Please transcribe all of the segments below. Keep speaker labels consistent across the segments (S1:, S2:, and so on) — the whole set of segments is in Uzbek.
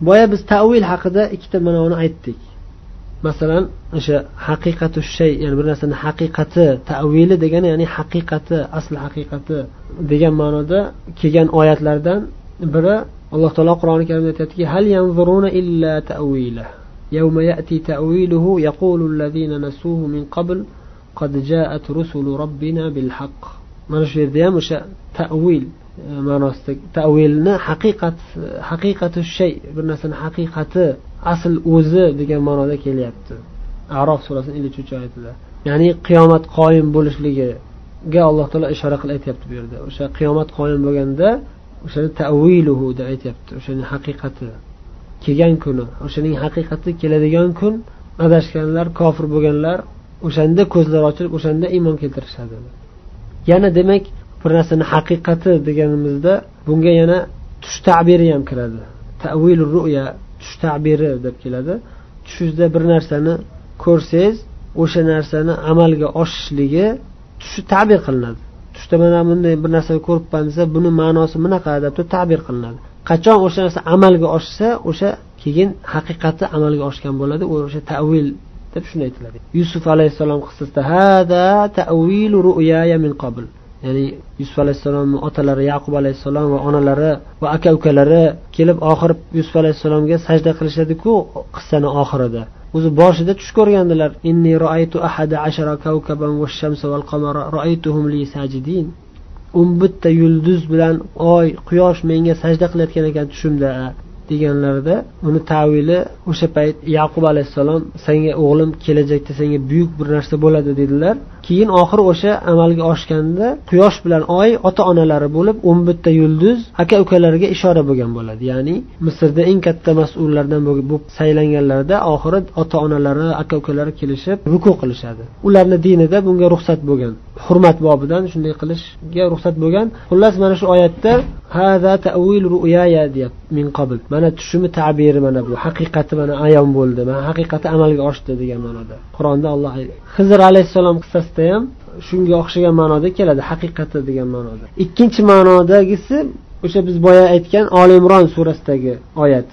S1: boya biz tavil haqida ikkita ma'noni aytdik masalan o'sha haqiqatu shay ya'ni bir narsani haqiqati tavili degani ya'ni haqiqati asli haqiqati degan ma'noda kelgan oyatlardan biri alloh taolo qur'oni karimda aytyaptiki hal yanzuruna illa ta'wila يوم يأتي تأويله يقول الذين نسوه من قبل قد جاءت رسل ربنا بالحق mana shu yerda ham o'sha tavil ma'nosida tavilni haqiqat haqiqatu shay bir narsani haqiqati asl o'zi degan ma'noda kelyapti. Arof surasini ellik uchinchi oyatida. Ya'ni qiyomat qoyim bo'lishligiga alloh taolo ishora qilib aytyapti bu yerda. O'sha qiyomat qoyim bo'lganda o'shani taviluhu deb aytyapti. O'shani haqiqati kelgan kuni o'shaning haqiqati keladigan kun adashganlar kofir bo'lganlar o'shanda ko'zlari ochilib o'shanda iymon keltirishadi. Yana demak bir narsani haqiqati deganimizda bunga yana tush tabiri ham kiradi. Tavil ruya tush tabiri deb keladi. Tushingizda bir narsani ko'rsangiz o'sha narsani amalga oshishligi tushi tabir qilinadi. Tushda mana bunday bir narsani ko'ribman desa buni ma'nosi bunaqa deb tabir qilinadi. Qachon o'sha narsa amalga oshsa o'sha keyin haqiqati amalga oshgan bo'ladi o'sha tavil deb shuni aytiladi. Yusuf alayhissalom qissasida hada tavilu ru'yaya min qabl. Ya'ni yusuf alayhissalomni otalari yaqub alayhissalom va onalari va aka ukalari kelib oxiri yusuf alayhissalomga sajda qilishadiku qissani oxirida. O'zi boshida tush ko'rgandilar. Inni roaytu ahada ashara kavkaban shamsa val qamara roaytuhum li sajidin. O'n bitta yulduz bilan oy quyosh menga sajda qilayotgan ekan tushimda. Deganlarida uni tavili o'sha payt yaqub alayhissalom senga o'g'lim kelajakda senga buyuk bir narsa bo'ladi dedilar. Keyin oxiri o'sha amalga oshganda quyosh bilan oy ota onalari bo'lib o'n bitta yulduz aka ukalariga ishora bo'lgan bo'ladi. Ya'ni misrda eng katta mas'ullardan bo'lib saylanganlarida oxiri ota onalari aka ukalari kelishib ruku qilishadi. Ularni dinida bunga ruxsat bo'lgan. Hurmat bobidan shunday qilishga ruxsat bo'lgan. Xullas mana shu oyatda hada tavil ru'yaya deyapti min qabl. Mana tushumi tabiri mana bu haqiqati mana ayon bo'ldi mana haqiqati amalga oshdi degan ma'noda. Qur'onda alloh hizr alayhissalom qissasida ham shunga o'xshagan ma'noda keladi haqiqati degan ma'noda. Ikkinchi ma'nodagisi o'sha biz boya aytgan oli imron surasidagi oyat.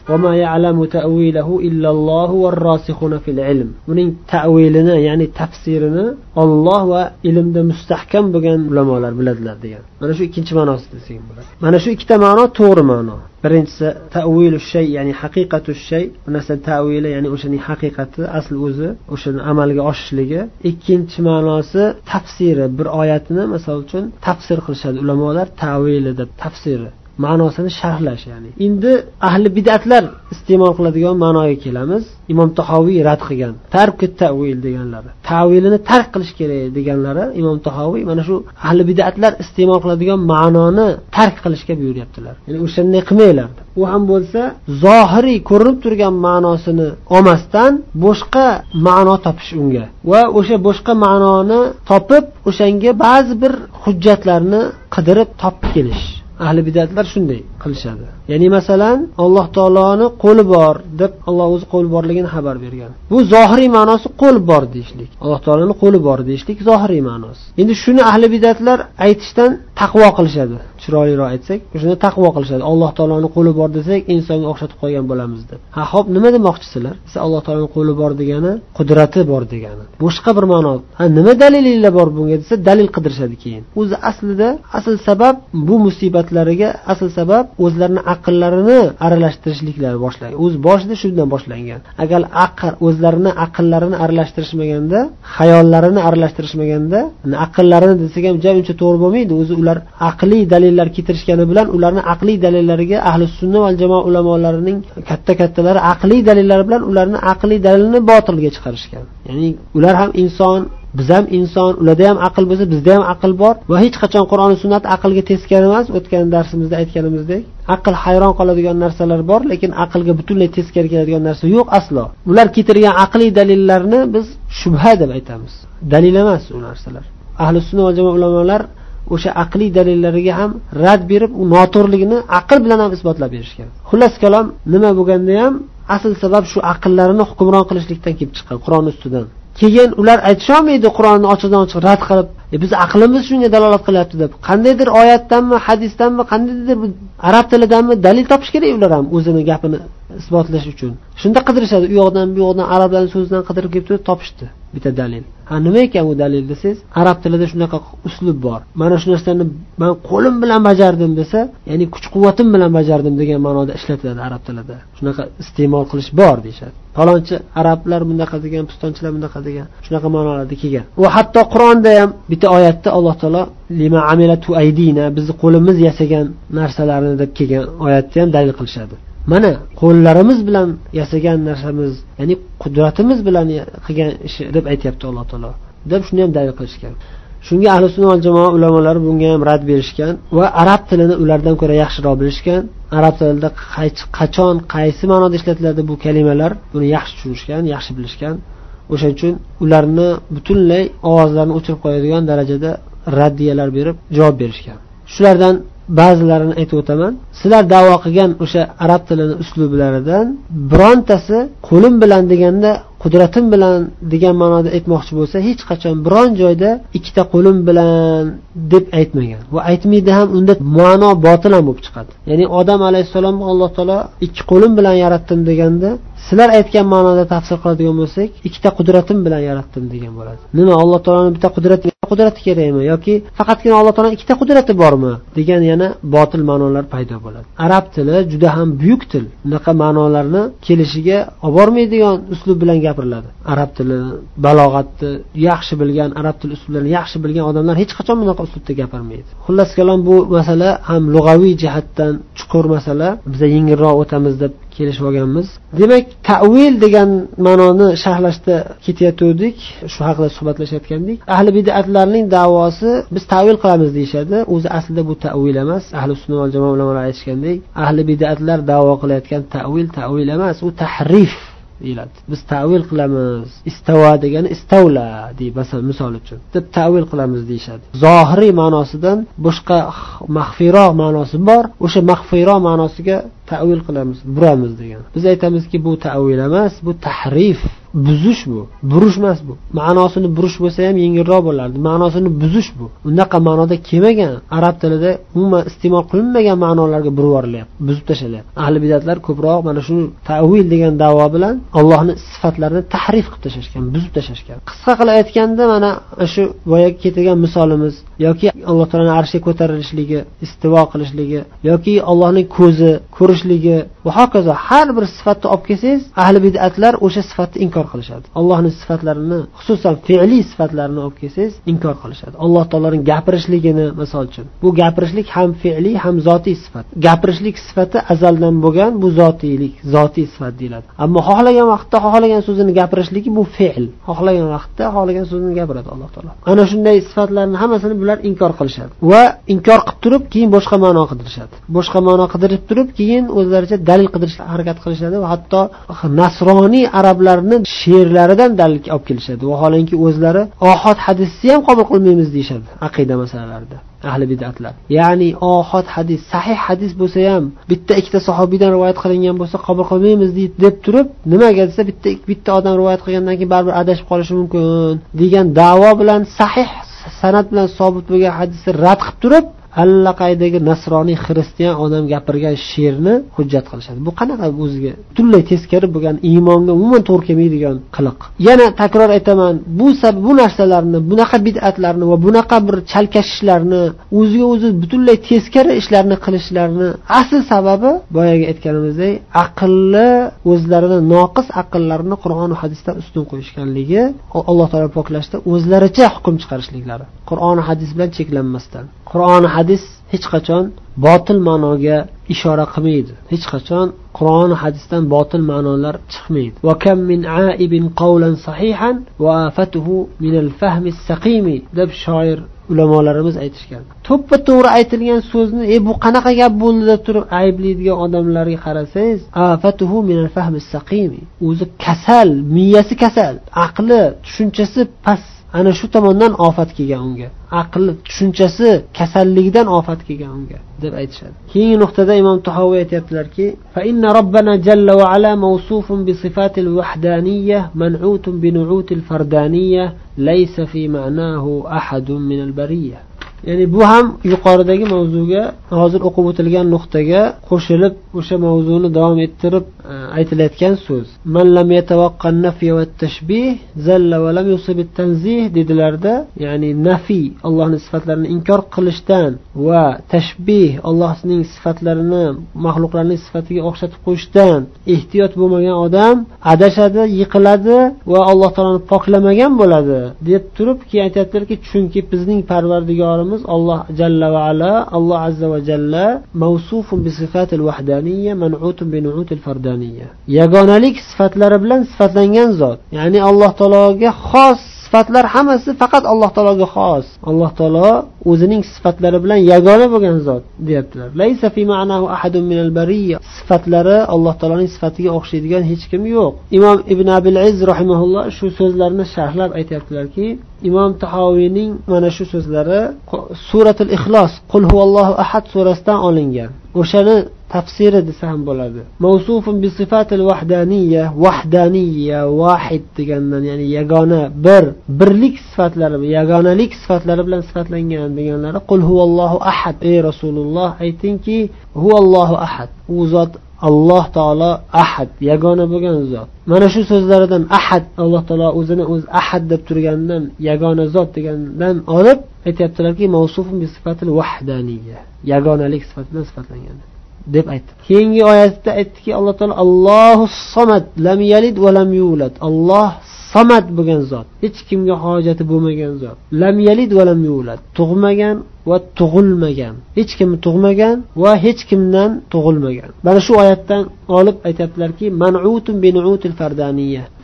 S1: Buning tavilini ya'ni tafsirini olloh va ilmda mustahkam bo'lgan ulamolar biladilar degan. Mana shu ikkinchi ma'nosi desak bo'ladi. Mana shu ikkita ma'no to'g'ri ma'no. Birinchisi tavilu shay ya'ni haqiqatu shay. Bu narsa tavili ya'ni o'shaning haqiqati asli o'zi o'shani amalga oshishligi. Ikkinchi ma'nosi tafsiri. Bir oyatni misol uchun tafsir qilishadi ulamolar tavili deb tafsiri. Ma'nosini sharhlash ya'ni endi ahli bidatlar iste'mol qiladigan ma'noga kelamiz. Imom tahoviy rad qilgan tarki tavil deganlari tavilini tark qilish kerak deganlari imom tahoviy mana shu ahli bidatlar iste'mol qiladigan ma'noni tark qilishga buyuryaptilar. Ya'ni o'shanday qilmanglar. U ham bo'lsa zohiriy ko'rinib turgan ma'nosini olmasdan boshqa ma'no topish unga va o'sha boshqa ma'noni topib o'shanga ba'zi bir hujjatlarni qidirib topib kelish. Ahli bidatlar shunday qilishadi. Ya'ni masalan alloh taoloni qo'li bor deb alloh o'zi qo'li borligini xabar bergan. Bu zohiriy ma'nosi qo'l bor deyishlik. Alloh taoloni qo'li bor deyishlik zohiriy ma'nosi. Endi shuni ahli bidatlar aytishdan taqvo qilishadi. Chiroyliroq aytsak o'shanda taqvo qilishadi. Alloh taoloni qo'li bor desak insonga o'xshatib qo'ygan bo'lamiz deb. Ha ho'p nima demoqchisizlar desa alloh taoloni qo'li bor degani qudrati bor degani. Boshqa bir ma'no. Ha nima dalilinglar bor bunga desa dalil qidirishadi keyin. O'zi aslida asl sabab bu musibatlariga asl sabab o'zlarini aqllarini aralashtirishliklari boshlangan. O'zi boshida shundan boshlangan. Agar aql o'zlarini aqllarini aralashtirishmaganda xayollarini aralashtirishmaganda aqllarini desak ham uncha to'g'ri bo'lmaydi. O'zi ular aqliy dalillar keltirishgani bilan ularni aqliy dalillariga ahli sunna va jamoa ulamolarining katta kattalari aqliy dalillari bilan ularni aqliy dalilini botilga chiqarishgan. Ya'ni ular ham inson biz ham inson ularda ham aql bo'lsa bizda ham aql bor va hech qachon qur'oni sunnat aqlga teskari emas. O'tgan darsimizda aytganimizdek aql hayron qoladigan narsalar bor lekin aqlga butunlay teskari keladigan narsa yo'q aslo. Ular keltirgan aqliy dalillarni biz shubha deb aytamiz. Dalil emas u narsalar. Ahli sunna va jamoa ulamolar o'sha aqliy dalillariga ham rad berib u noto'g'riligini aql bilan ham isbotlab berishgan xullas kalom nima bo'lganda ham asl sabab shu aqllarini hukmron qilishlikdan kelib chiqqan qur'on ustidan. Keyin ular aytisholmaydi qur'onni ochiqdan ochiq rad qilib e biz aqlimiz shunga dalolat qilyapti deb. Qandaydir oyatdanmi hadisdanmi qandaydir arab tilidanmi dalil topish kerak ular ham o'zini gapini isbotlash uchun. Shunda qidirishadi. U yoqdan bu yoqdan arablarni so'zidan qidirib kelib turib topishdi bitta dalil. Nima ekan u dalil desangiz arab tilida shunaqa uslub bor. Mana shu narsani man qo'lim bilan bajardim desa ya'ni kuch quvvatim bilan bajardim degan ma'noda ishlatiladi arab tilida. Shunaqa iste'mol qilish bor deyishadi. Falonchi arablar bunaqa degan pistonchilar bunaqa degan shunaqa ma'nolarda kelgan. Va hatto qur'onda ham bitta oyatda alloh taolo lima amilatu aydina bizni qo'limiz yasagan narsalarni deb kelgan oyatda ham dalil qilishadi. Mana qo'llarimiz bilan yasagan narsamiz ya'ni qudratimiz bilan qilgan ishi deb aytyapti alloh taolo. Deb shuni ham dalil qilishgan shunga ahli sunna val jamoa ulamolari bunga ham rad berishgan va arab tilini ulardan ko'ra yaxshiroq bilishgan. Arab tilida qachon qaysi ma'noda ishlatiladi bu kalimalar buni yaxshi tushunishgan yaxshi bilishgan. O'shaning uchun ularni butunlay ovozlarini o'chirib qo'yadigan darajada raddiyalar berib javob berishgan. Shulardan ba'zilarini aytib o'taman. Sizlar davo qilgan o'sha arab tilini uslublaridan birontasi qo'lim bilan deganda qudratim bilan degan ma'noda aytmoqchi bo'lsa hech qachon biron joyda ikkita qo'lim bilan deb aytmagan. Va aytmaydi ham unda ma'no botil ham bo'lib chiqadi. Ya'ni odam alayhissalomni alloh taolo ikki qo'lim bilan yaratdim deganda sizlar aytgan ma'noda tafsir qiladigan bo'lsak ikkita qudratim bilan yaratdim degan bo'ladi. Nima alloh taoloni bitta qudrati qudrati kerakmi? Yoki faqatgina alloh taoloni ikkita qudrati bormi? degan yana botil ma'nolar paydo bo'ladi. Arab tili juda ham buyuk til. Unaqa ma'nolarni kelishiga olib bormaydigan uslub bilan gapiriladi. Arab tili balog'atni yaxshi bilgan arab tili uslublarini yaxshi bilgan odamlar hech qachon bunaqa uslubda gapirmaydi. Xullas kalom bu masala ham lug'aviy jihatdan chuqur masala. Biza yengilroq o'tamiz deb kelishib olganmiz. Demak tavil degan ma'noni sharhlashda ketayotgandik shu haqida suhbatlashayotgandik. Ahli bidatlarning davosi biz tavil qilamiz deyishadi. O'zi aslida bu tavil emas. Ahli sunna va jamoa ulamolar aytishgandek ahli bidatlar davo qilayotgan tavil tavil emas. U tahrif deyiladi. Biz tavil qilamiz istavo degani istavla deydi masalan misol uchun. Deb tavil qilamiz deyishadi. Zohiriy ma'nosidan boshqa maxfiyroq ma'nosi bor o'sha maxfiyroq ma'nosiga tavil qilamiz buramiz degan biz aytamizki bu tavil emas bu tahrif buzish bu burish emas bu. Ma'nosini burish bo'lsa ham yengilroq bo'lardi. Ma'nosini buzish bu. Unaqa ma'noda kelmagan arab tilida umuman iste'mol qilinmagan ma'nolarga burib yuborilyapti buzib tashlayapti. Ahli bidatlar ko'proq mana shu tavil degan davo bilan allohni sifatlarini tahrif qilib tashlashgan buzib tashlashgan. Qisqa qilib aytganda mana shu boyagi keltirgan misolimiz yoki alloh taoloni arshga ko'tarilishligi istivo qilishligi yoki allohning ko'zi ko'rishligi va hokazo har bir sifatni olib kelsangiz ahli bidatlar o'sha sifatni inkor qilishadi. Allohni sifatlarini xususan fe'liy sifatlarini olib kelsangiz inkor qilishadi. Alloh taoloni gapirishligini misol uchun bu gapirishlik ham fe'liy ham zotiy sifat. Gapirishlik sifati azaldan bo'lgan bu zotiylik zotiy sifat deyiladi. Ammo xohlagan vaqtda xohlagan so'zini gapirishligi bu fe'l. Xohlagan vaqtda xohlagan so'zini gapiradi alloh taolo. Ana shunday sifatlarni hammasini bular inkor qilishadi. Va inkor qilib turib keyin boshqa ma'no qidirishadi. Boshqa ma'no qidirib turib keyin o'zlaricha dalil qidirishga harakat qilishadi va hatto nasroniy arablarni she'rlaridan dalil olib kelishadi. Vaholanki o'zlari ohod hadisni ham qabul qilmaymiz deyishadi aqida masalalarida ahli bidatlar. Ya'ni ohod hadis sahih hadis bo'lsa ham bitta ikkita sahobiydan rivoyat qilingan bo'lsa qabul qilmaymiz deb turib nimaga desa bitta bitta odam rivoyat qilgandan keyin baribir adashib qolishi mumkin degan davo bilan sahih san'at bilan sobit bo'lgan hadisni rad qilib turib allaqaydagi nasroniy xristian odam gapirgan she'rni hujjat qilishadi. Bu qanaqa o'ziga butunlay teskari bo'lgan iymonga umuman to'g'ri kelmaydigan qiliq. Yana takror aytaman bu bu narsalarni bunaqa bid'atlarni va bunaqa bir chalkashishlarni o'ziga o'zi butunlay teskari ishlarni qilishlarini asl sababi boyagi aytganimizdek aqlli o'zlarini noqis aqllarini qur'on va hadisdan ustun qo'yishganligi alloh taolo poklashda o'zlaricha hukm chiqarishliklari. Qur'oni hadis bilan cheklanmasdan. Qur'oni hadis hech qachon botil ma'noga ishora qilmaydi. Hech qachon qur'on hadisdan botil ma'nolar chiqmaydi. Deb shoir ulamolarimiz aytishgan. To'ppa to'g'ri aytilgan so'zni e bu qanaqa gap bo'ldi? deb turib ayblaydigan odamlarga qarasangiz o'zi kasal miyasi kasal aqli tushunchasi past ana shu tomondan ofat kelgan unga aql tushunchasi kasalligidan ofat kelgan unga deb aytishadi keyingi nuqtada imom tahoviy aytyaptilarki فإن ربنا جل وعلا موصوف بصفات الوحدانية منعوت بنعوت الفردانية ليس في معناه أحد من البرية ya'ni bu ham yuqoridagi mavzuga hozir o'qib o'tilgan nuqtaga qo'shilib o'sha mavzuni davom ettirib e, aytilayotgan so'z. Dedilarda ya'ni nafiy allohni sifatlarini inkor qilishdan va tashbih allohning sifatlarini maxluqlarning sifatiga o'xshatib qo'yishdan ehtiyot bo'lmagan odam adashadi yiqiladi va alloh taoloni poklamagan bo'ladi deb turib keyin aytyaptilarki chunki bizning parvardigorimiz aytamiz alloh jalla va ala alloh azza va jalla mavsufun bi sifatil vahdaniyya man'utun bi nu'util fardaniyya. Yagonalik sifatlari bilan sifatlangan zot. Ya'ni alloh taologa xos sifatlar hammasi faqat alloh taologa xos. Alloh taolo o'zining sifatlari bilan yagona bo'lgan zot deyaptilar. Sifatlari alloh taoloning sifatiga o'xshaydigan hech kim yo'q. Imom ibn abil iz rahimaulloh shu so'zlarni sharhlab aytyaptilarki imom tahoviyning mana shu so'zlari suratul ixlos qul huvallohu ahad surasidan olingan. O'shani tafsiri desa ham bo'ladi. Mavsufun bi sifatil vahdaniya vahdaniya vahid degandan ya'ni yagona bir birlik sifatlari yagonalik sifatlari bilan sifatlangan deganlari qul huvallohu ahad ey rasululloh aytingki huvallohu ahad u zot alloh taolo ahad yagona bo'lgan zot. Mana shu so'zlaridan ahad alloh taolo o'zini o'zi ahad deb turganidan yagona zot degandan olib aytyaptilarki yagonalik sifati bilan sifatlangan deb aytdi. Keyingi oyatda aytdiki alloh taolo allohu somad lam yalid va lam yulad. Alloh samad bo'lgan zot hech kimga hojati bo'lmagan zot. Lam yalid va lam yulad. Tug'magan va tug'ilmagan. Hech kim tug'magan va hech kimdan tug'ilmagan. Mana shu oyatdan olib aytyaptilarki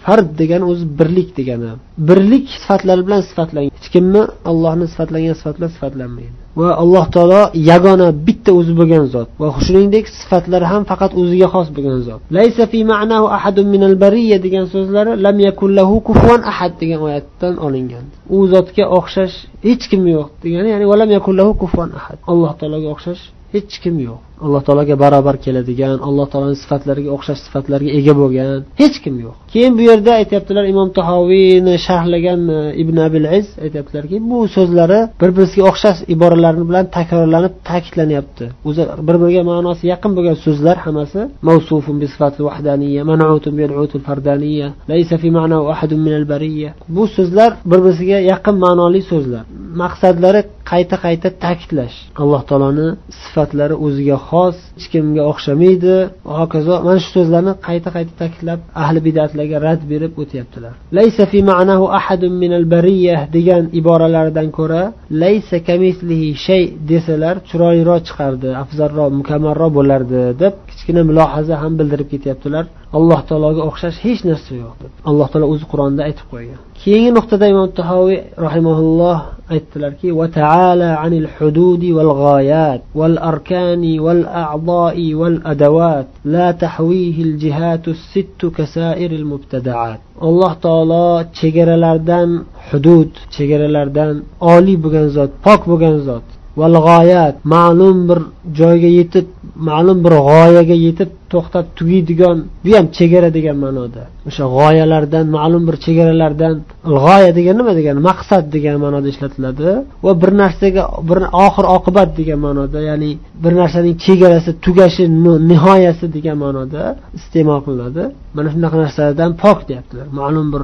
S1: fard degani o'zi birlik degani. Birlik sifatlari bilan sifatlangan. Hech kimni allohni sifatlangan sifatlar bilan sifatlanmaydi. Va alloh taolo yagona bitta o'zi bo'lgan zot. Va shuningdek sifatlari ham faqat o'ziga xos bo'lgan zot. Laysa fi ma'nahu ahadun bariyya degan so'zlari lam yakullahu kufuan ahad degan oyatdan olingan. U zotga o'xshash hech kim yo'q degani ya'ni kullahu yakullahu ahad. Alloh taologa o'xshash hech kim yo'q. Alloh taologa barobar keladigan alloh taoloni sifatlariga o'xshash sifatlarga ega bo'lgan hech kim yo'q. Keyin bu yerda aytyaptilar imom tahoviyni sharhlagan e, ibn abil iz aytyaptilarki bu so'zlari bir biriga o'xshash iboralar bilan takrorlanib ta'kidlanyapti. O'zi bir biriga ma'nosi yaqin bo'lgan so'zlar hammasi mavsufun bi vahdaniya man'utun bi fardaniya laysa fi ma'nahu ahadun min al bariyya bu so'zlar bir biriga yaqin ma'noli so'zlar. Maqsadlari qayta qayta ta'kidlash alloh taoloni sifatlari o'ziga xos hech kimga o'xshamaydi. Va hokazo mana shu so'zlarni qayta qayta ta'kidlab ahli bidatlarga rad berib o'tyaptilar. Laysa fi ma'nahu ahadun min al degan iboralardan ko'ra laysa kamislihi shay desalar chiroyliroq chiqardi afzalroq mukammalroq bo'lardi deb kichkina mulohaza ham bildirib ketyaptilar alloh taologa o'xshash hech narsa yo'q deb alloh taolo o'zi qur'onda aytib qo'ygan keyingi nuqtada imom tahoviy rahimaulloh aytdilarki وتعالى عن الحدود والغايات والأركان والأعضاء والأدوات لا تحويه الجهات الست كسائر المبتدعات alloh taolo chegaralardan hudud chegaralardan oliy bo'lgan zot pok bo'lgan zot val g'oyat ma'lum bir joyga yetib ma'lum bir g'oyaga yetib to'xtab tugaydigan bu ham chegara degan ma'noda. O'sha g'oyalardan ma'lum bir chegaralardan g'oya degan nima degani maqsad degan ma'noda ishlatiladi va bir narsaga bir oxir oqibat degan ma'noda ya'ni bir narsaning chegarasi tugashi nihoyasi degan ma'noda iste'mol qilinadi. Mana shunaqa narsalardan pok deyaptilar. Ma'lum bir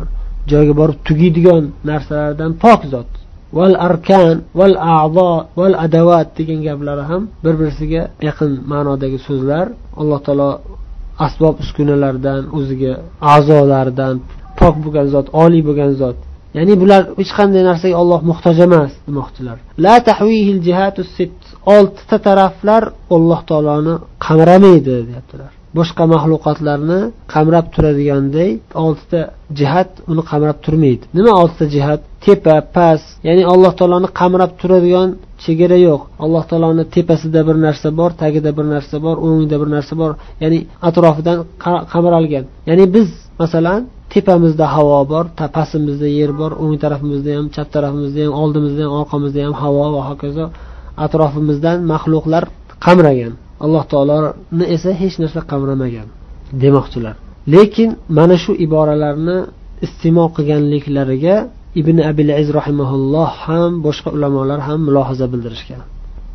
S1: joyga borib tugaydigan narsalardan pok zot. Val arkan val a'zo val adavat degan gaplari ham bir birisiga yaqin ma'nodagi so'zlar. Alloh taolo asbob uskunalardan o'ziga a'zolaridan pok bo'lgan zot oliy bo'lgan zot. Ya'ni bular hech qanday narsaga olloh muhtoj emas demoqchilar. La tahvihil jihatu sit oltita taraflar alloh taoloni qamramaydi deyaptilar. Boshqa maxluqotlarni qamrab turadiganday oltita jihat uni qamrab turmaydi. Nima oltita jihat? Tepa past ya'ni alloh taoloni qamrab turadigan chegara yo'q. Alloh taoloni tepasida bir narsa bor tagida bir narsa bor o'ngida bir narsa bor. Ya'ni atrofidan qamralgan ya'ni biz masalan tepamizda havo bor pastimizda yer bor o'ng tarafimizda ham chap tarafimizda ham oldimizda ham orqamizda ham havo va hokazo atrofimizdan maxluqlar qamragan. Alloh taoloni esa hech narsa qamramagan demoqchilar. Lekin mana shu iboralarni iste'mol qilganliklariga ibn abil iz rahimaulloh ham boshqa ulamolar ham mulohaza bildirishgan.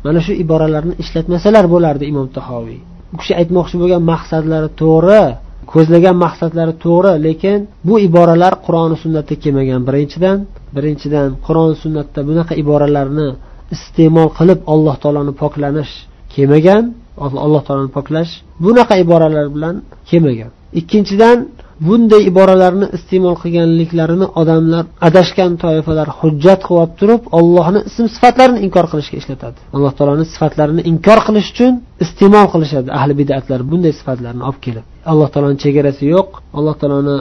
S1: Mana shu iboralarni ishlatmasalar bo'lardi imom tahoviy. U kishi aytmoqchi bo'lgan maqsadlari to'g'ri ko'zlagan maqsadlari to'g'ri lekin bu iboralar qur'oni sunnatda kelmagan birinchidan. Birinchidan qur'on sunnatda bunaqa iboralarni iste'mol qilib alloh taoloni poklanish kelmagan. Alloh taoloni poklash bunaqa iboralar bilan kelmagan. Ikkinchidan bunday iboralarni iste'mol qilganliklarini odamlar adashgan toifalar hujjat qilib olib turib ollohni ism sifatlarini inkor qilishga ishlatadi. Alloh taoloni sifatlarini inkor qilish uchun iste'mol qilishadi. Ahli bidatlar bunday sifatlarni olib kelib alloh taoloni chegarasi yo'q alloh taoloni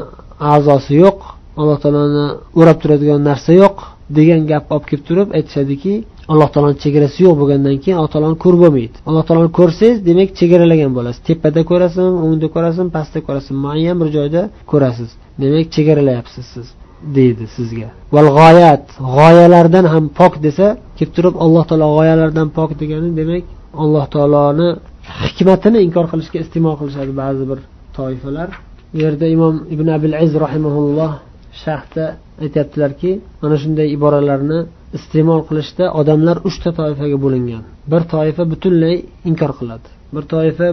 S1: a'zosi yo'q alloh taoloni o'rab turadigan narsa yo'q degan gapni olib kelib turib aytishadiki alloh taoloni chegarasi yo'q bo'lgandan keyin alloh taoloni ko'rib bo'lmaydi. Alloh taoloni ko'rsangiz demak chegaralagan bo'lasiz. Tepada ko'rasin o'ngda ko'rasin pastda ko'rasin muayyan bir joyda ko'rasiz. Demak chegaralayapsiz siz deydi sizga. Val g'oyat g'oyalardan ham pok desa kelib turib alloh taolo g'oyalardan pok degani demak alloh taoloni hikmatini inkor qilishga iste'mol qilishadi ba'zi bir toifalar. Bu yerda imom ibn abil iz rahimaulloh sharhda aytyaptilarki mana shunday iboralarni iste'mol qilishda odamlar uchta toifaga bo'lingan. Bir toifa butunlay inkor qiladi. Bir toifa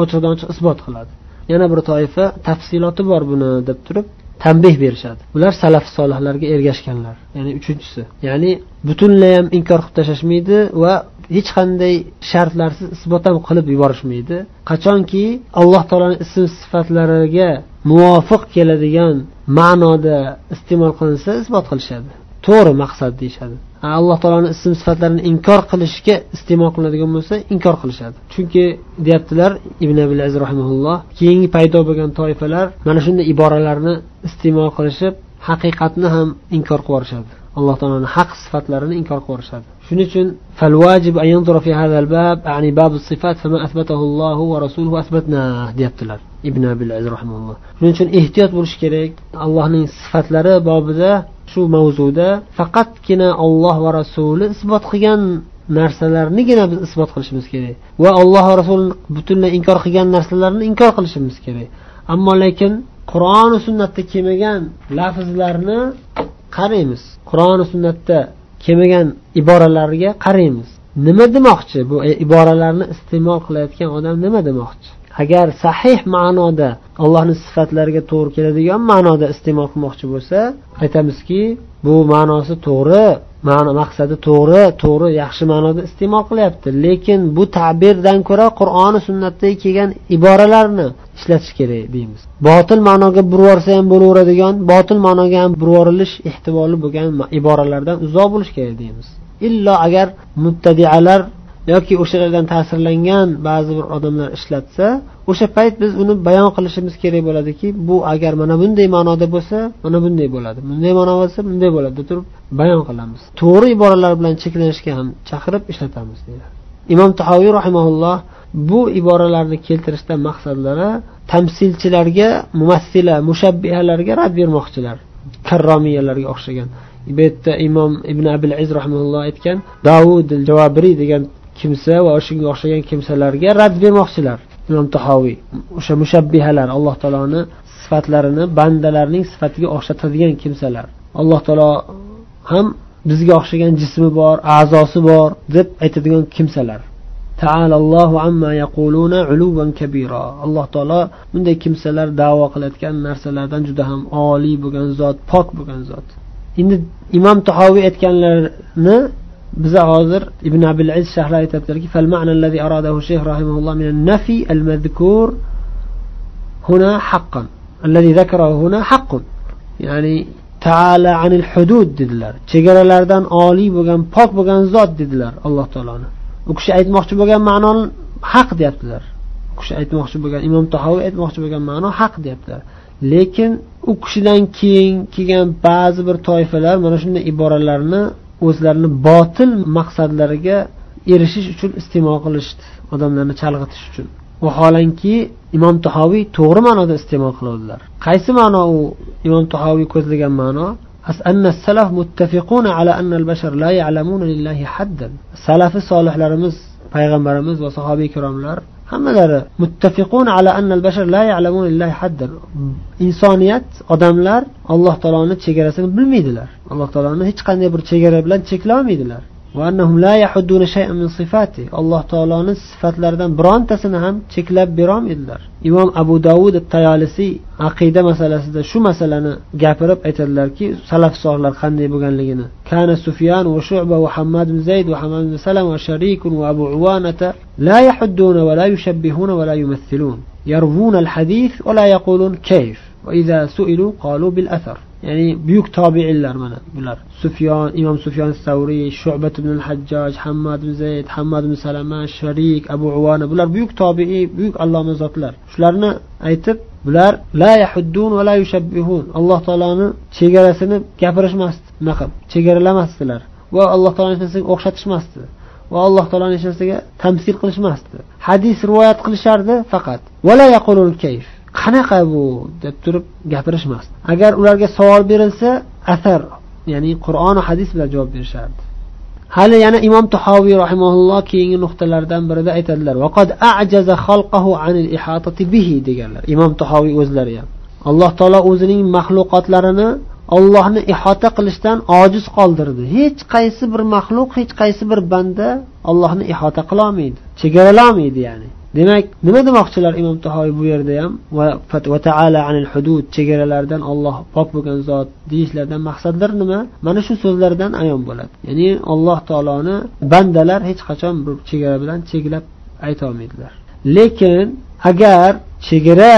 S1: ochiqdan ochiq isbot qiladi. Yana bir toifa tafsiloti bor buni deb turib tanbeh berishadi. Bular salaf solihlarga ergashganlar. Ya'ni uchinchisi. Ya'ni butunlay ham inkor qilib tashlashmaydi va hech qanday shartlarsiz isbot ham qilib yuborishmaydi. Qachonki alloh taoloni ism sifatlariga muvofiq keladigan ma'noda iste'mol qilinsa isbot qilishadi. To'g'ri maqsad deyishadi. Alloh taoloni ism sifatlarini inkor qilishga iste'mol qilinadigan bo'lsa inkor qilishadi. Chunki deyaptilar ibn abil aziz rahimulloh keyingi paydo bo'lgan toifalar mana shunday iboralarni iste'mol qilishib haqiqatni ham inkor qilib yuborishadi. alloh taoloni haq sifatlarini inkor qilib yuborishadi shuning uchun فالواجب أن ينظر في هذا الباب يعني باب الصفات فما أثبته الله ورسوله أثبتناه deyaptilar ibn abil aziz rahimalloh shuning uchun ehtiyot bo'lish kerak allohning sifatlari bobida shu mavzuda faqatgina olloh va rasuli isbot qilgan narsalarnigina biz isbot qilishimiz kerak va alloh va rasul butunlay inkor qilgan narsalarni inkor qilishimiz kerak ammo lekin qur'oni sunnatda kelmagan lafzlarni qaraymiz. Qur'oni sunnatda kelmagan iboralarga qaraymiz. Nima demoqchi? Bu e, iboralarni iste'mol qilayotgan odam nima demoqchi? Agar sahih ma'noda allohni sifatlariga to'g'ri keladigan ma'noda iste'mol qilmoqchi bo'lsa aytamizki bu ma'nosi to'g'ri. Ma'no maqsadi to'g'ri to'g'ri yaxshi ma'noda iste'mol qilyapti. Lekin bu ta'birdan ko'ra qur'oni sunnatda kelgan iboralarni ishlatish kerak deymiz. Botil ma'noga burvorsa ham bo'laveradigan botil ma'noga ham burvorilish ehtimoli bo'lgan iboralardan uzoq bo'lish kerak deymiz. Illo agar muttadialar yoki o'shalardan ta'sirlangan ba'zi bir odamlar ishlatsa o'sha payt biz uni bayon qilishimiz kerak bo'ladiki bu agar mana bunday ma'noda bo'lsa mana bunday bo'ladi. Bunday ma'no bo'lsa bunday bo'ladi deb turib bayon qilamiz. To'g'ri iboralar bilan cheklanishga ham chaqirib ishlatamiz deydi imom tahoviy rahimaulloh bu iboralarni keltirishda maqsadlari tamsilchilarga mumassila mushabbihalarga rad bermoqchilar. Karromiyalarga o'xshagan. Bu yerda imom ibn abil iz rahimalloh aytgan davud javobiriy degan kimsa va shunga o'xshagan kimsalarga rad bermoqchilar. Imom tahoviy o'sha mushabbihalar alloh taoloni sifatlarini bandalarning sifatiga o'xshatadigan kimsalar. Alloh taolo ham bizga o'xshagan jismi bor a'zosi bor deb aytadigan kimsalar. Alloh taolo bunday kimsalar davo qilayotgan narsalardan juda ham oliy bo'lgan zot pok bo'lgan zot. Endi imom tahoviy aytganlarini biza hozir ibn abil iz sharhlar aytyaptilarki فالمعنى الذي أراده الشيخ رحمه الله من النفي المذكور هنا حقا الذي ذكره هنا حق يعني تعالى عن الحدود dedilar chegaralardan oliy bo'lgan pok bo'lgan zot dedilar alloh taoloni u kishi aytmoqchi bo'lgan ma'noni haq deyaptilar u kishi aytmoqchi bo'lgan imom tahoviy aytmoqchi bo'lgan ma'no haq deyaptilar lekin u kishidan keyin kelgan ba'zi bir toifalar mana shunday iboralarni o'zlarini botil maqsadlariga erishish uchun iste'mol qilishdi odamlarni chalg'itish uchun. Vaholanki imom tahoviy to'g'ri ma'noda iste'mol qiluvdilar qaysi ma'no u? Imom tahoviy ko'zlagan ma'no salafi solihlarimiz payg'ambarimiz va sahobiy ikromlar hammalari muttafiqun ala annal al-bashar la ya'lamun lillahi haddan. Insoniyat odamlar alloh taoloni chegarasini bilmaydilar. Alloh taoloni hech qanday bir chegara bilan cheklolmaydilar. alloh taoloni sifatlaridan birontasini ham cheklab berolmaydilar imom abu davud tayolisiy aqida masalasida shu masalani gapirib aytadilarki salaf solihlar qanday bo'lganligini. Kana sufyan va shuba va hammad ibn zayd va hammad ibn salam va sharikun va abu uvanata la yahudduna va la yushabbihuna va la yumathilun yarvuna al hadis va la yaqulun kayf. Ya'ni buyuk tobeinlar mana bular sufyon imom sufyon savriy shubat ibn hajjoj hammad ibn zayd hammad ibn salama sharik abu uvona bular buyuk tobiiy buyuk alloma zotlar shularni aytib bular la yahuddun va la yushabbihun alloh taoloni chegarasini gapirishmasdi unaqa chegaralamasdilar va alloh taoloni hech narsaga o'xshatishmasdi va alloh taoloni hech narsaga tamsil qilishmasdi hadis rivoyat qilishardi faqat vala yaqulul kayf qanaqa bu deb turib gapirishmasdi. Agar ularga savol berilsa asar ya'ni qur'oni hadis bilan javob berishardi. Hali yana imom tahoviy rahimaulloh keyingi nuqtalardan birida aytadilar deganlar. Imom tahoviy o'zlari ham. Alloh taolo o'zining maxluqotlarini ollohni ihota qilishdan ojiz qoldirdi. Hech qaysi bir maxluq hech qaysi bir banda ollohni ihota qilolmaydi chegaralolmaydi ya'ni. Demak nima demoqchilar imom tahoiy bu yerda ham? Va taala anil hudud chegaralardan olloh pok bo'lgan zot deyishlaridan maqsadlar nima? Mana shu so'zlardan ayon bo'ladi. Ya'ni alloh taoloni bandalar hech qachon bir chegara bilan cheklab aytolmaydilar. Lekin agar chegara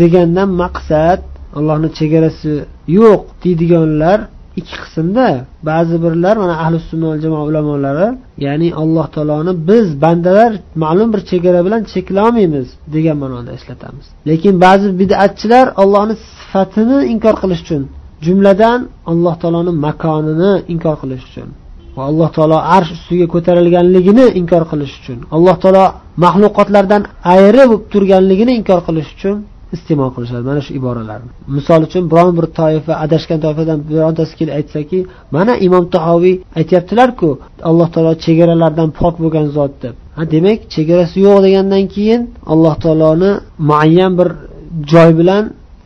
S1: degandan maqsad allohni chegarasi yo'q deydiganlar ikki qismda ba'zi birlar mana ahli sunna jamoa ulamolari ya'ni alloh taoloni biz bandalar ma'lum bir chegara bilan cheklolmaymiz degan ma'noda ishlatamiz lekin ba'zi bidatchilar allohni sifatini inkor qilish uchun jumladan alloh taoloni makonini inkor qilish uchun va alloh taolo arsh ustiga ko'tarilganligini inkor qilish uchun alloh taolo maxluqotlardan ayri bo'lib turganligini inkor qilish uchun iste'mol qilishadi. Mana shu iboralarni misol uchun biron bir toifa adashgan toifadan birontasi kelib aytsaki mana imom tahoviy aytyaptilarku alloh taolo chegaralardan pok bo'lgan zot deb. Ha demak chegarasi yo'q degandan keyin alloh taoloni muayyan bir joy bilan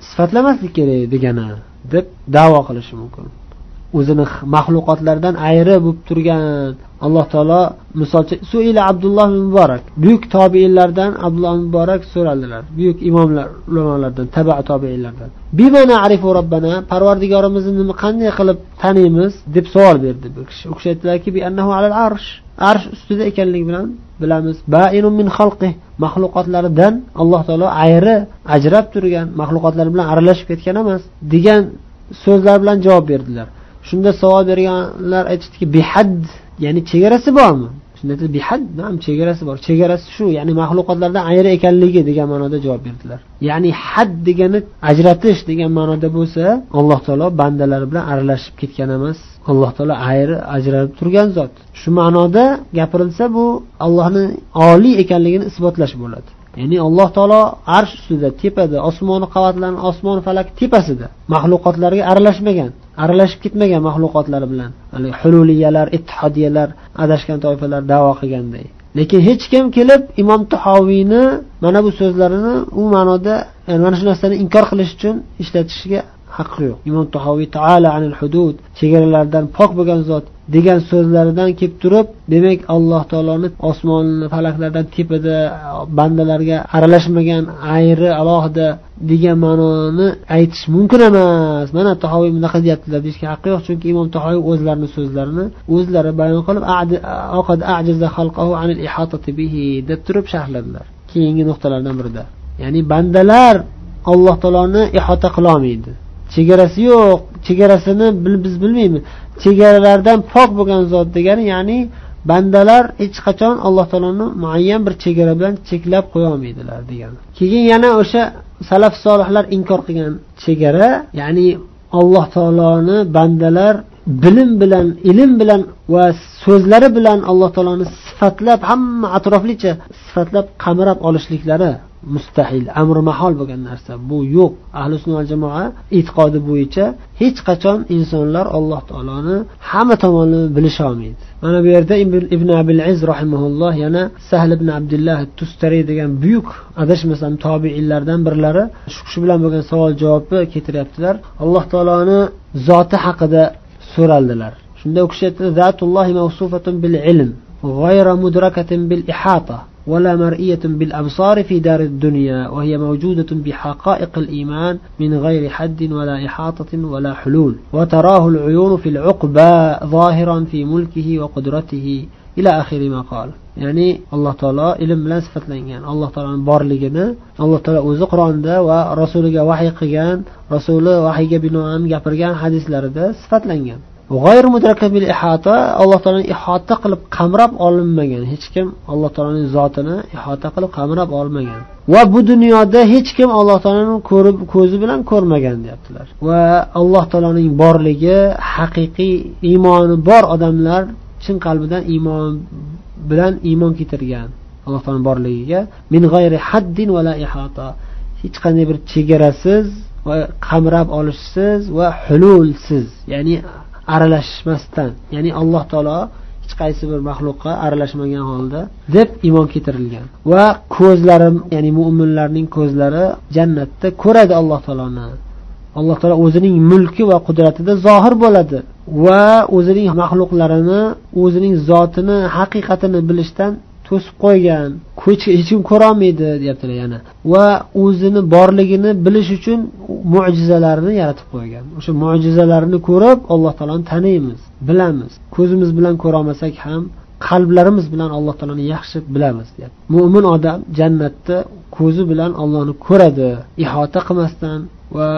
S1: sifatlamaslik kerak degani deb davo qilishi mumkin. O'zini maxluqotlardan ayri bo'lib turgan alloh taolo misolcha suila abdulloh muborak buyuk tobeinlardan abdulloh muborak so'raldilar. Buyuk imomlar ulamolardan taba tobiinlardan. Robbana parvardigorimizni nima qanday qilib taniymiz deb savol berdi bu kishi. U kishi aytdilarki arsh. Arsh ustida ekanligi bilan bilamiz. Min maxluqotlaridan alloh taolo ayri ajrab turgan maxluqotlar bilan aralashib ketgan emas degan so'zlar bilan javob berdilar. Shunda savol berganlar aytishdiki bihad ya'ni chegarasi bormi? Shunda bihad nam chegarasi bor. Chegarasi shu ya'ni maxluqotlardan ayri ekanligi degan ma'noda javob berdilar. Ya'ni had degani ajratish degan ma'noda bo'lsa alloh taolo bandalari bilan aralashib ketgan emas. Alloh taolo ayri ajralib turgan zot. Shu ma'noda gapirilsa bu allohni oliy ekanligini isbotlash bo'ladi. Ya'ni alloh taolo arsh ustida tepada osmoni qavatlarni osmon falak tepasida maxluqotlarga aralashmagan aralashib ketmagan maxluqotlari bilan. Hululiyalar ittihodiyalar adashgan toifalar davo qilganday. Lekin hech kim kelib imom tahoviyni mana bu so'zlarini u ma'noda mana shu narsani inkor qilish uchun ishlatishiga haqqi yo'q imom tahoviy taala anil hudud chegaralardan pok bo'lgan zot degan so'zlaridan kelib turib demak alloh taoloni osmonni falaklardan tepada bandalarga aralashmagan ayri alohida degan ma'noni aytish mumkin emas. Mana tahoviy bunaqa deyaptilar deyishga haqqi yo'q. Chunki imom tahoviy o'zlarini so'zlarini o'zlari bayon qilib deb turib sharhladilar. Keyingi nuqtalardan birida. Ya'ni bandalar alloh taoloni ihota qilolmaydi. Chegarasi yo'q. Chegarasini biz bilmaymiz. Chegaralardan pok bo'lgan zot degani ya'ni bandalar hech qachon alloh taoloni muayyan bir chegara bilan cheklab qo'yolmaydilar degani. Keyin yana o'sha salaf solihlar inkor qilgan chegara ya'ni alloh taoloni bandalar bilim bilan ilm bilan va so'zlari bilan alloh taoloni sifatlab hamma atroflicha sifatlab qamrab olishliklari mustahil amri mahol bo'lgan narsa. Bu yo'q. Ahli sunna va jamoa e'tiqodi bo'yicha hech qachon insonlar alloh taoloni hamma tomonlama bilisha olmaydi. Mana bu yerda ibn abil iz rahimaulloh yana sahl ibn abdullah tustariy degan buyuk adashmasam tobiinlardan birlari shu kishi bilan bo'lgan savol javobni keltiryaptilar. Alloh taoloni zoti haqida so'raldilar. Shunda u kishi aytdi zatullohi mavsufatun bil ilm g'ayra mudrakatin bil ihata. ولا مرئية بالأبصار في دار الدنيا وهي موجودة بحقائق الإيمان من غير حد ولا إحاطة ولا حلول وتراه العيون في العقبى ظاهرا في ملكه وقدرته إلى آخر ما قال ya'ni alloh taolo ilm bilan sifatlangan alloh taoloni borligini alloh taolo o'zi qur'onda va rasuliga vahiy qilgan rasuli vahiyga binoan gapirgan hadislarida sifatlangan alloh taoloni ihota qilib qamrab olinmagan. Hech kim alloh taoloning zotini ihota qilib qamrab olmagan. Va bu dunyoda hech kim alloh taoloni ko'rib ko'zi bilan ko'rmagan deyaptilar. Va alloh taoloning borligi haqiqiy iymoni bor odamlar chin qalbidan iymon bilan iymon keltirgan alloh taoloni borligiga. Min g'ayri haddin vala ihota hech qanday bir chegarasiz va qamrab olishsiz va hululsiz. Ya'ni aralashmasdan ya'ni alloh taolo hech qaysi bir maxluqqa aralashmagan holda deb iymon keltirilgan. Va ko'zlarim ya'ni mo'minlarning ko'zlari jannatda ko'radi alloh taoloni. Alloh taolo o'zining mulki va qudratida zohir bo'ladi va o'zining maxluqlarini o'zining zotini haqiqatini bilishdan to'sib qo'ygan hech kim ko'rolmaydi deyaptilar yana. Va o'zini borligini bilish uchun mo'jizalarini yaratib qo'ygan. O'sha mo'jizalarni ko'rib alloh taoloni taniymiz bilamiz. Ko'zimiz bilan ko'rolmasak ham qalblarimiz bilan alloh taoloni yaxshi bilamiz deyapti. Mo'min odam jannatda ko'zi bilan ollohni ko'radi ihota qilmasdan va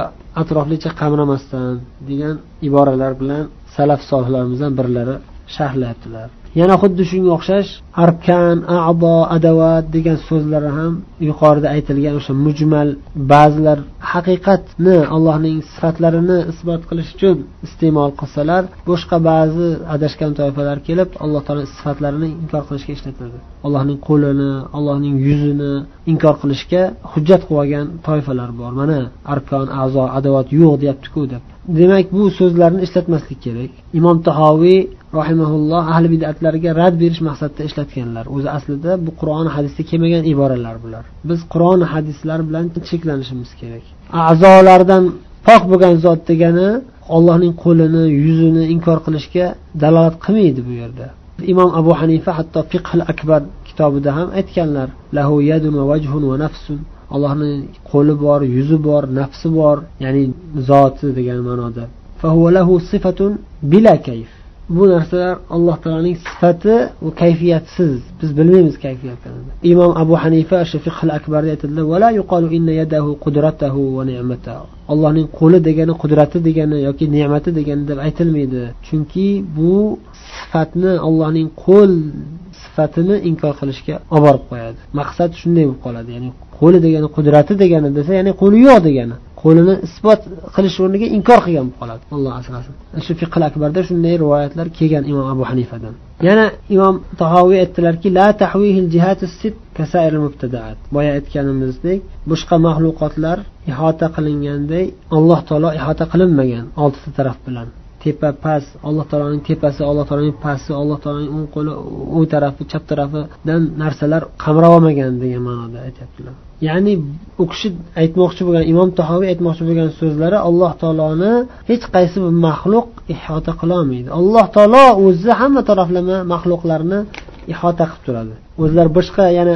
S1: atroflicha qamramasdan degan iboralar bilan salaf solihlarimizdan birlari sharhlayaptilar. Yana xuddi shunga o'xshash arkan abo adovat degan so'zlar ham yuqorida aytilgan o'sha mujmal ba'zilar haqiqatni allohning sifatlarini isbot qilish uchun iste'mol qilsalar boshqa ba'zi adashgan toifalar kelib alloh taolo sifatlarini inkor qilishga ishlatadi allohning qo'lini allohning yuzini inkor qilishga hujjat qilib olgan toifalar bor. Mana arkon a'zo adovat yo'q deyaptiku deb. Demak bu so'zlarni ishlatmaslik kerak. Imom tahoviy rahimaulloh ahli bidatlarga rad berish maqsadida ishlatganlar. O'zi aslida bu qur'on hadisda kelmagan iboralar bular. Biz qur'on hadislar bilan cheklanishimiz kerak. A'zolardan pok bo'lgan zot degani ollohning qo'lini yuzini inkor qilishga dalolat qilmaydi bu yerda. Imom abu hanifa hatto fiqh akbar kitobida ham aytganlar lahu yadun va vajhun va nafsun. Allohni qo'li bor yuzi bor nafsi bor ya'ni zoti degan ma'noda. Bila kayf. Bu narsalar alloh taoloning sifati u kayfiyatsiz. Biz bilmaymiz kayfiyatini imom abu hanifa fiqh akbarda aytadilar allohning qo'li degani qudrati degani yoki ne'mati degani deb aytilmaydi. Chunki bu sifatni allohning qo'l sifatini inkor qilishga olib borib qo'yadi. Maqsad shunday bo'lib qoladi ya'ni qo'li degani qudrati degani desa ya'ni qo'li yo'q degani qo'lini isbot qilish o'rniga inkor qilgan bo'lib qoladi. Alloh asrasin shu fiqil akbarda shunday rivoyatlar kelgan imom abu hanifadan. Yana imom tahoviy aytdilarki la tahvihil sit boya aytganimizdek boshqa maxluqotlar ihota qilinganday alloh taolo ihota qilinmagan oltita taraf bilan. Tepa past alloh taoloning tepasi alloh taoloning pasti alloh taoloning o'ng qo'li u tarafi chap tarafidan narsalar qamrab olmagan degan ma'noda aytyaptilar. Ya'ni u kishi aytmoqchi bo'lgan imom tahoviy aytmoqchi bo'lgan so'zlari alloh taoloni hech qaysi bir maxluq ihota qilolmaydi alloh taolo o'zi hamma taraflama maxluqlarni ihota qilib turadi. O'zlari boshqa yana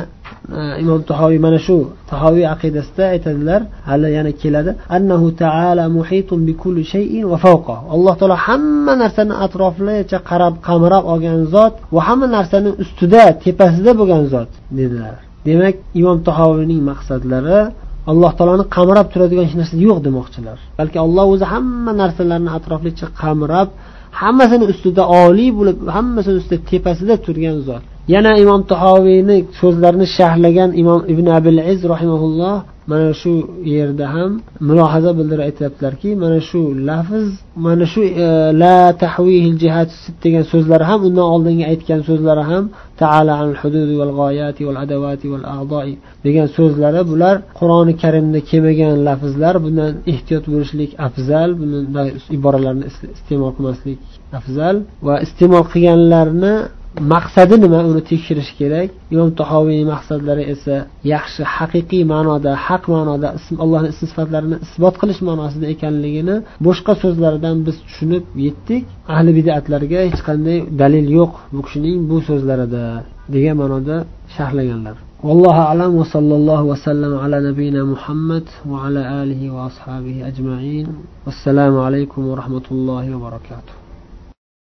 S1: imom tahoviy mana shu tahoviy aqidasida aytadilar. Hali yana keladi. Annahu taala muhitun bi kulli shay'in va fawqa. Alloh taolo hamma narsani atroflicha qarab qamrab olgan zot va hamma narsani ustida tepasida bo'lgan zot dedilar. Demak imom tahoviyning maqsadlari alloh taoloni qamrab turadigan hech narsa yo'q demoqchilar. Balki alloh o'zi hamma narsalarni atroflicha qamrab hammasini ustida oliy bo'lib hammasini ustida tepasida turgan zot. Yana imom tahoviyni so'zlarini sharhlagan imom ibn abil iz rahimaulloh mana shu yerda ham mulohaza bildirib aytyaptilarki mana shu lafz mana shu e, la tahvihil jihat degan so'zlari ham undan oldingi aytgan so'zlari ham taala al hududi val g'oyati val adavati val a'doi degan so'zlari bular qur'oni karimda kelmagan lafzlar bundan ehtiyot bo'lishlik afzal bunday iboralarni iste'mol qilmaslik afzal va iste'mol qilganlarni maqsadi nima uni tekshirish kerak imom tahoviy maqsadlari esa yaxshi haqiqiy ma'noda haq ma'noda allohni ism sifatlarini isbot qilish ma'nosida ekanligini boshqa so'zlaridan biz tushunib yetdik ahli bidatlarga hech qanday dalil yo'q bu kishining bu so'zlarida degan ma'noda sharhlaganlar والله أعلم وصلى الله وسلم على نبينا محمد وعلى آله وأصحابه أجمعين والسلام عليكم ورحمة الله وبركاته